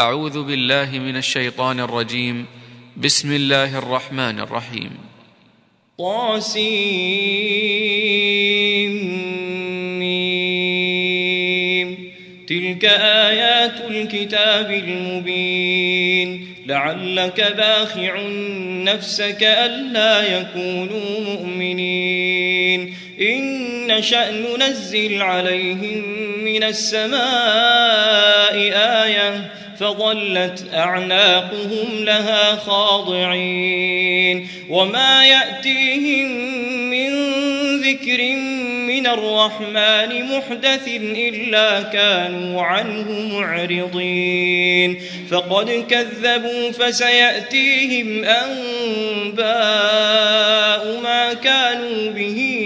أعوذ بالله من الشيطان الرجيم. بسم الله الرحمن الرحيم. طاسيم تلك آيات الكتاب المبين. لعلك باخع نفسك ألا يكونوا مؤمنين. إن نشأ ننزل عليهم من السماء آية. فظلت أعناقهم لها خاضعين وما يأتيهم من ذكر من الرحمن محدث إلا كانوا عنه معرضين فقد كذبوا فسيأتيهم أنباء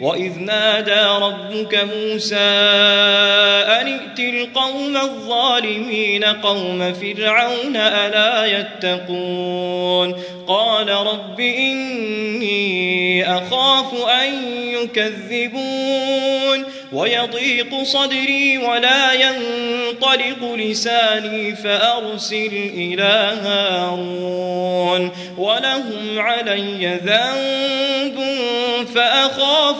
وإذ نادى ربك موسى أن ائت القوم الظالمين قوم فرعون ألا يتقون قال رب إني أخاف أن يكذبون ويضيق صدري ولا ينطلق لساني فأرسل إلى هارون ولهم علي ذنب فأخاف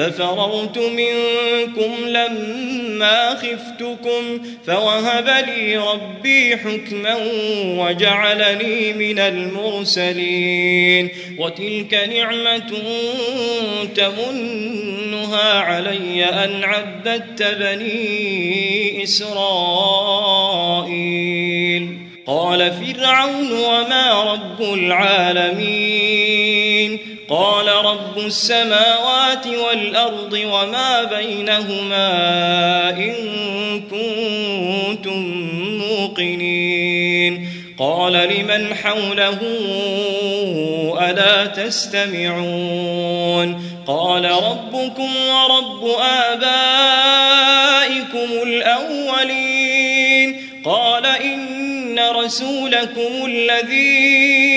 ففررت منكم لما خفتكم فوهب لي ربي حكما وجعلني من المرسلين وتلك نعمة تمنها علي أن عبدت بني إسرائيل. قال فرعون وما رب العالمين. قال رب السماوات والأرض وما بينهما إن كنتم موقنين. قال لمن حوله ألا تستمعون؟ قال ربكم ورب آبائكم الأولين. قال إن رسولكم الذي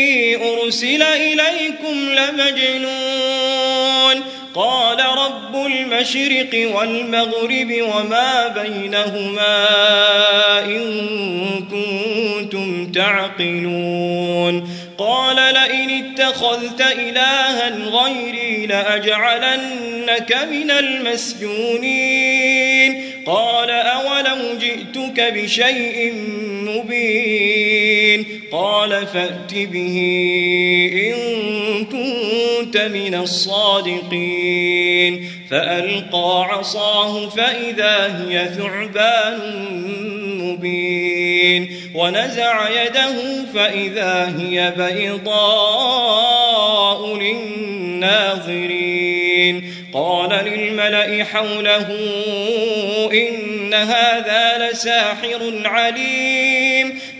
أرسل إليكم لمجنون. قال رب المشرق والمغرب وما بينهما إن كنتم تعقلون. قال لئن اتخذت إلها غيري لأجعلنك من المسجونين. قال أولو جئتك بشيء مبين. قال فأت به إن كنت من الصادقين. فألقى عصاه فإذا هي ثعبان مبين. ونزع يده فإذا هي بيضاء للناظرين. قال للملأ حوله إن هذا لساحر عليم.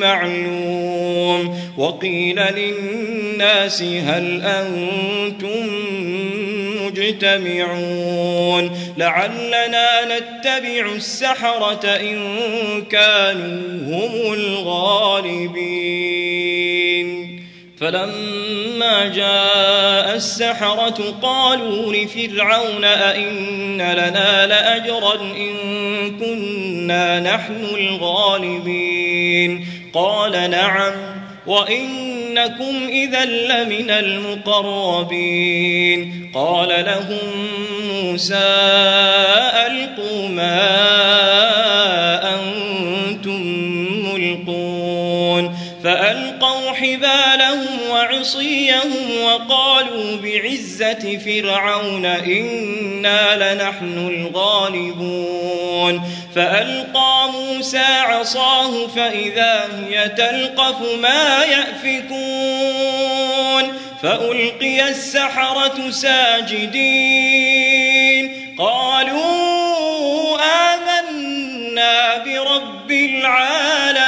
معلوم وقيل للناس هل أنتم مجتمعون؟ لعلنا نتبع السحرة إن كانوا هم الغالبين. فلما جاء السحرة قالوا لفرعون أئن لنا لأجرا إن كنا نحن الغالبين. قال نعم وإنكم إذا لمن المقربين. قال لهم موسى ألقوا ما أنتم ملقون فألقوا حبالهم وعصيهم وقالوا بعزة فرعون إنا لنحن الغالبون. فألقى موسى عصاه فإذا هي تلقف ما يأفكون. فألقي السحرة ساجدين. قالوا آمنا برب العالمين.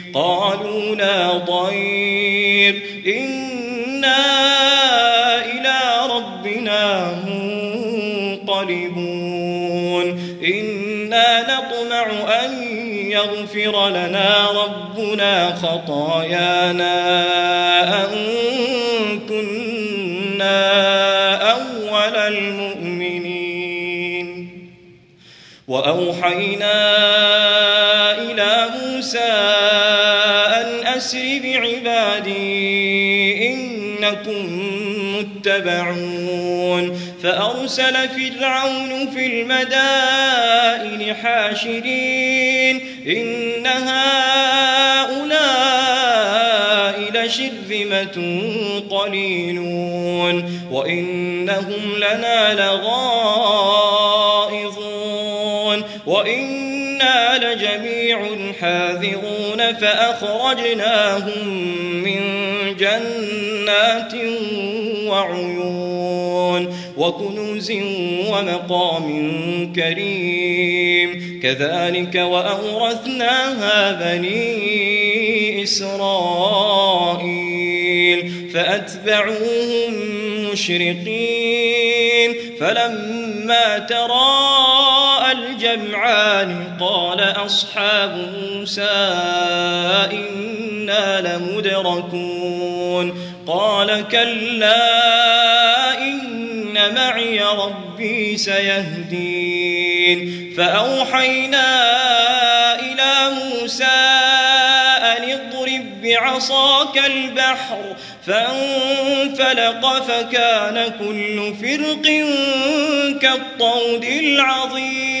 قالوا لا ضير. إنا إلى ربنا منقلبون. إنا نطمع أن يغفر لنا ربنا خطايانا أن كنا أول المؤمنين. وأوحينا إلى موسى أن أسر بعبادي إنكم متبعون. فأرسل فرعون في المدائن حاشرين. إن هؤلاء لشرذمة قليلون. وإنهم لنا لغائظون. لجميع حاذرون فأخرجناهم من جنات وعيون وكنوز ومقام كريم كذلك وأورثناها بني إسرائيل فأتبعوهم مشرقين فلما تراءى الجمعان قال أصحاب موسى إنا لمدركون قال كلا إن معي ربي سيهدين فأوحينا إلى موسى أن اضرب بعصاك البحر فانفلق فكان كل فرق كالطود العظيم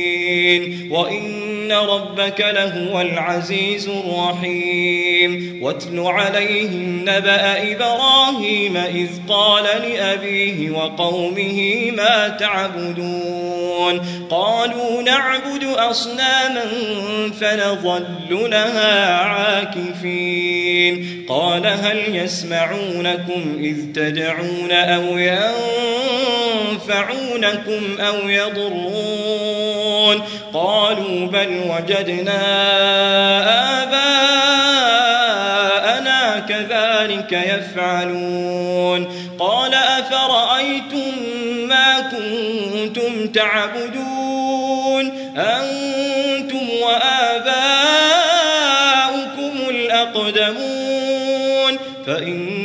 وإن ربك لهو العزيز الرحيم. واتل عليهم نبأ إبراهيم إذ قال لأبيه وقومه ما تعبدون. قالوا نعبد أصناما فنظل لها عاكفين. قال هل يسمعونكم إذ تدعون أو ينفعونكم أو يضرون؟ قالوا بل وجدنا آباءنا كذلك يفعلون. قال أفرأيتم تعبدون. أنتم وآباؤكم الأقدمون. فإن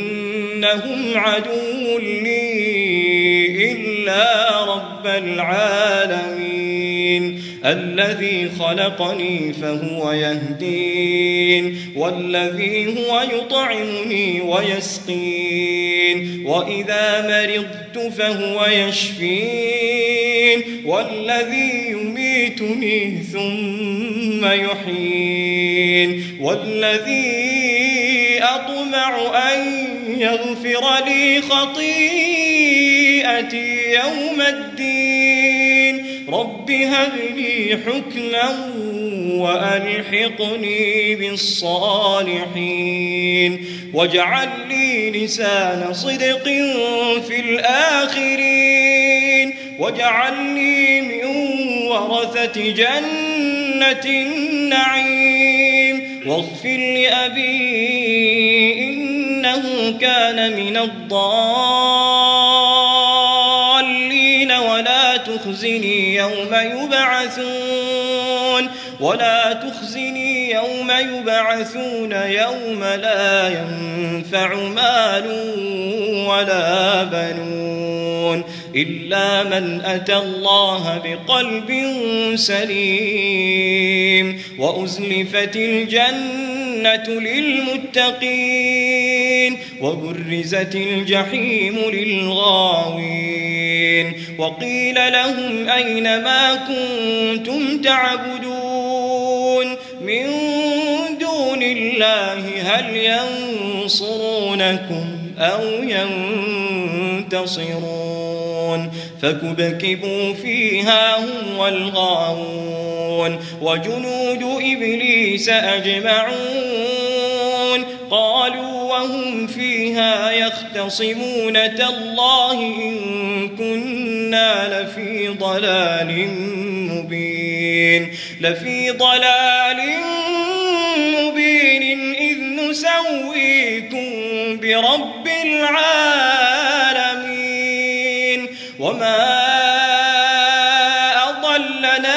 إنهم عدو لي إلا رب العالمين. الذي خلقني فهو يهدين والذي هو يطعمني ويسقين وإذا مرضت فهو يشفين والذي يميتني ثم يحيين والذي أطمع أن يغفر لي خطيئتي يوم الدين. رب هب لي حكما وألحقني بالصالحين واجعل لي لسان صدق في الآخرين واجعلني من ورثة جنة النعيم واغفر لأبي إنه كان من الضالين يوم يبعثون ولا تخزني يوم يبعثون يوم لا ينفع مال ولا بنون إلا من أتى الله بقلب سليم وأزلفت الجنة للمتقين وبرزت الجحيم للغاوين وقيل لهم أين ما كنتم تعبدون؟ من دون الله هل ينصرونكم أو ينتصرون؟ فكبكبوا فيها هم والغاوون. وجنود إبليس أجمعون قالوا وهم فيها يختصمون. تالله إن كنا لفي ضلال مبين. لفي ضلال مبين إذ نسويكم برب العالمين. وما أضلنا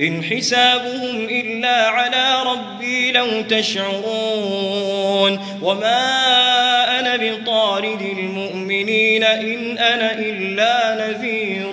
إن حسابهم إلا على ربي لو تشعرون. وما أنا بطارد المؤمنين إن أنا إلا نذير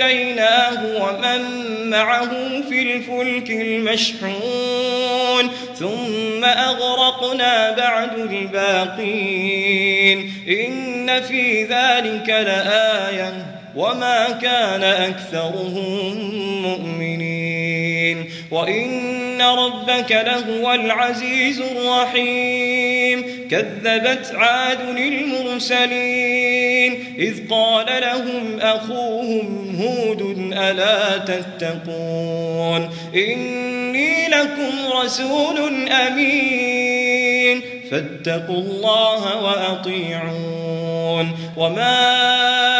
فأنجيناه ومن معه في الفلك المشحون ثم أغرقنا بعد الباقين إن في ذلك لآية وما كان أكثرهم مؤمنين وإن ربك لهو العزيز الرحيم كذبت عاد المرسلين إذ قال لهم أخوهم هود ألا تتقون إني لكم رسول أمين فاتقوا الله وأطيعون وما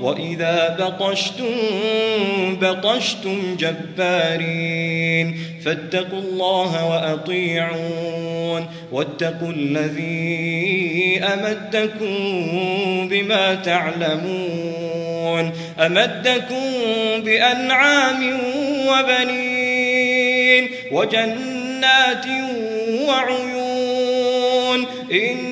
وإذا بطشتم بطشتم جبارين. فاتقوا الله وأطيعون. واتقوا الذي أمدكم بما تعلمون. أمدكم بأنعام وبنين وجنات وعيون. إني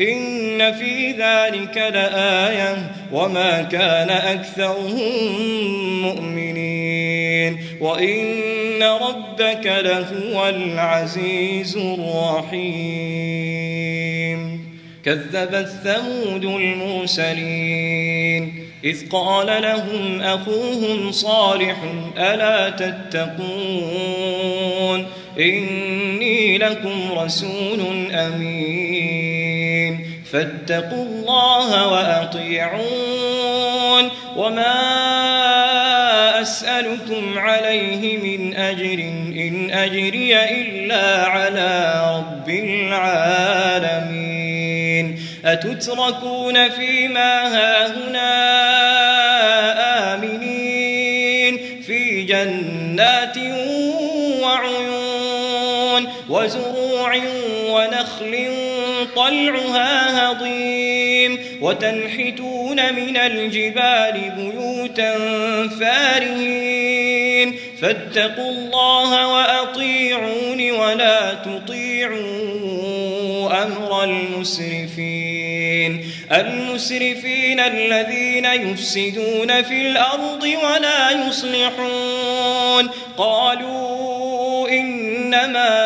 إن في ذلك لآية وما كان أكثرهم مؤمنين. وإن ربك لهو العزيز الرحيم. كذبت ثمود المرسلين. إذ قال لهم أخوهم صالح ألا تتقون؟ إني لكم رسول أمين. فاتقوا الله وأطيعون وما أسألكم عليه من أجر إن أجري إلا على رب العالمين. أتتركون فيما هاهنا آمنين في جنات وعيون وزروع ونخل طلعها هضيم وتنحتون من الجبال بيوتا فارهين فاتقوا الله وأطيعون ولا تطيعوا أمر المسرفين المسرفين الذين يفسدون في الأرض ولا يصلحون قالوا إنما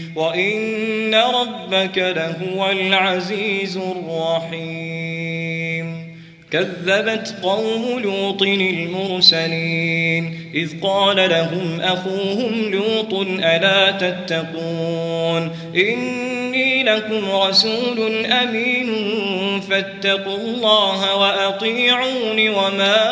وإن ربك لهو العزيز الرحيم كذبت قوم لوط المرسلين إذ قال لهم أخوهم لوط ألا تتقون إني لكم رسول أمين فاتقوا الله وأطيعون وما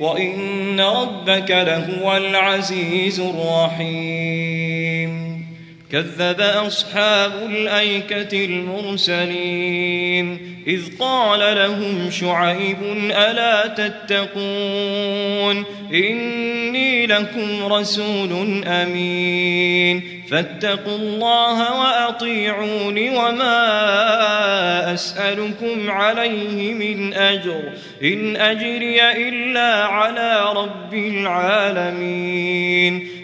وإن ربك لهو العزيز الرحيم. كذب أصحاب الأيكة المرسلين. إذ قال لهم شعيب ألا تتقون؟ إني لكم رسول أمين. فاتقوا الله وأطيعون وما أسألكم عليه من أجر إن أجري إلا على رب العالمين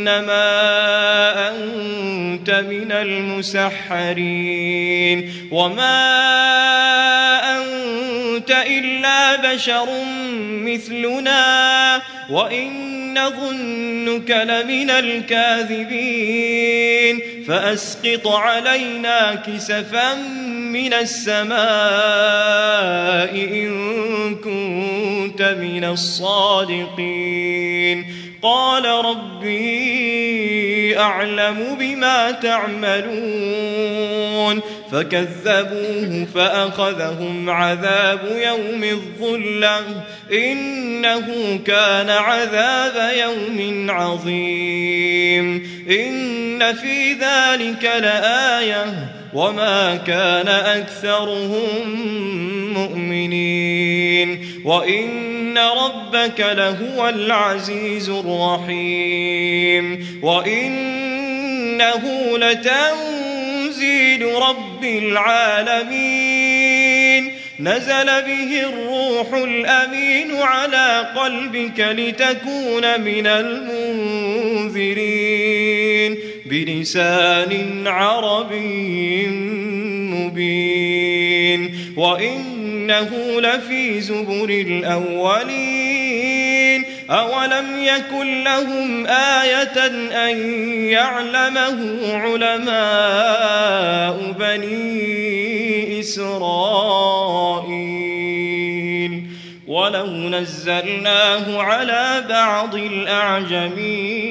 إنما أنت من المسحرين. وما أنت إلا بشر مثلنا وإن نظنك لمن الكاذبين. فأسقط علينا كسفا من السماء إن كنت من الصادقين. قال ربي أعلم بما تعملون فكذبوه فأخذهم عذاب يوم الظلة إنه كان عذاب يوم عظيم إن في ذلك لآية وما كان أكثرهم مؤمنين وإن ربك لهو العزيز الرحيم وإنه لتنزيل رب العالمين نزل به الروح الأمين على قلبك لتكون من المنذرين بلسان عربي مبين وإنه لفي زبر الأولين أولم يكن لهم آية أن يعلمه علماء بني إسرائيل ولو نزلناه على بعض الأعجمين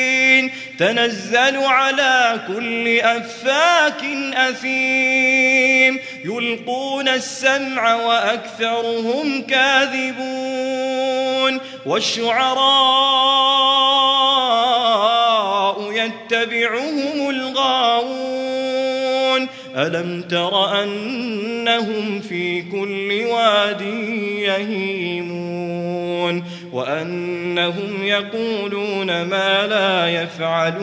تنزل على كل أفاك أثيم. يلقون السمع وأكثرهم كاذبون. والشعراء يتبعهم الغاوون. ألم تر أنهم في كل واد يهيمون؟ وأنهم يقولون ما لا يفعلون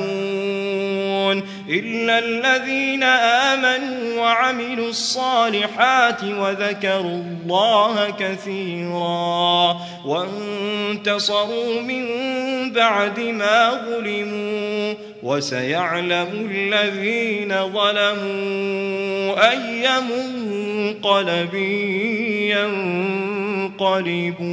إلا الذين آمنوا وعملوا الصالحات وذكروا الله كثيرا وانتصروا من بعد ما ظلموا وسيعلم الذين ظلموا أي منقلب منقلبون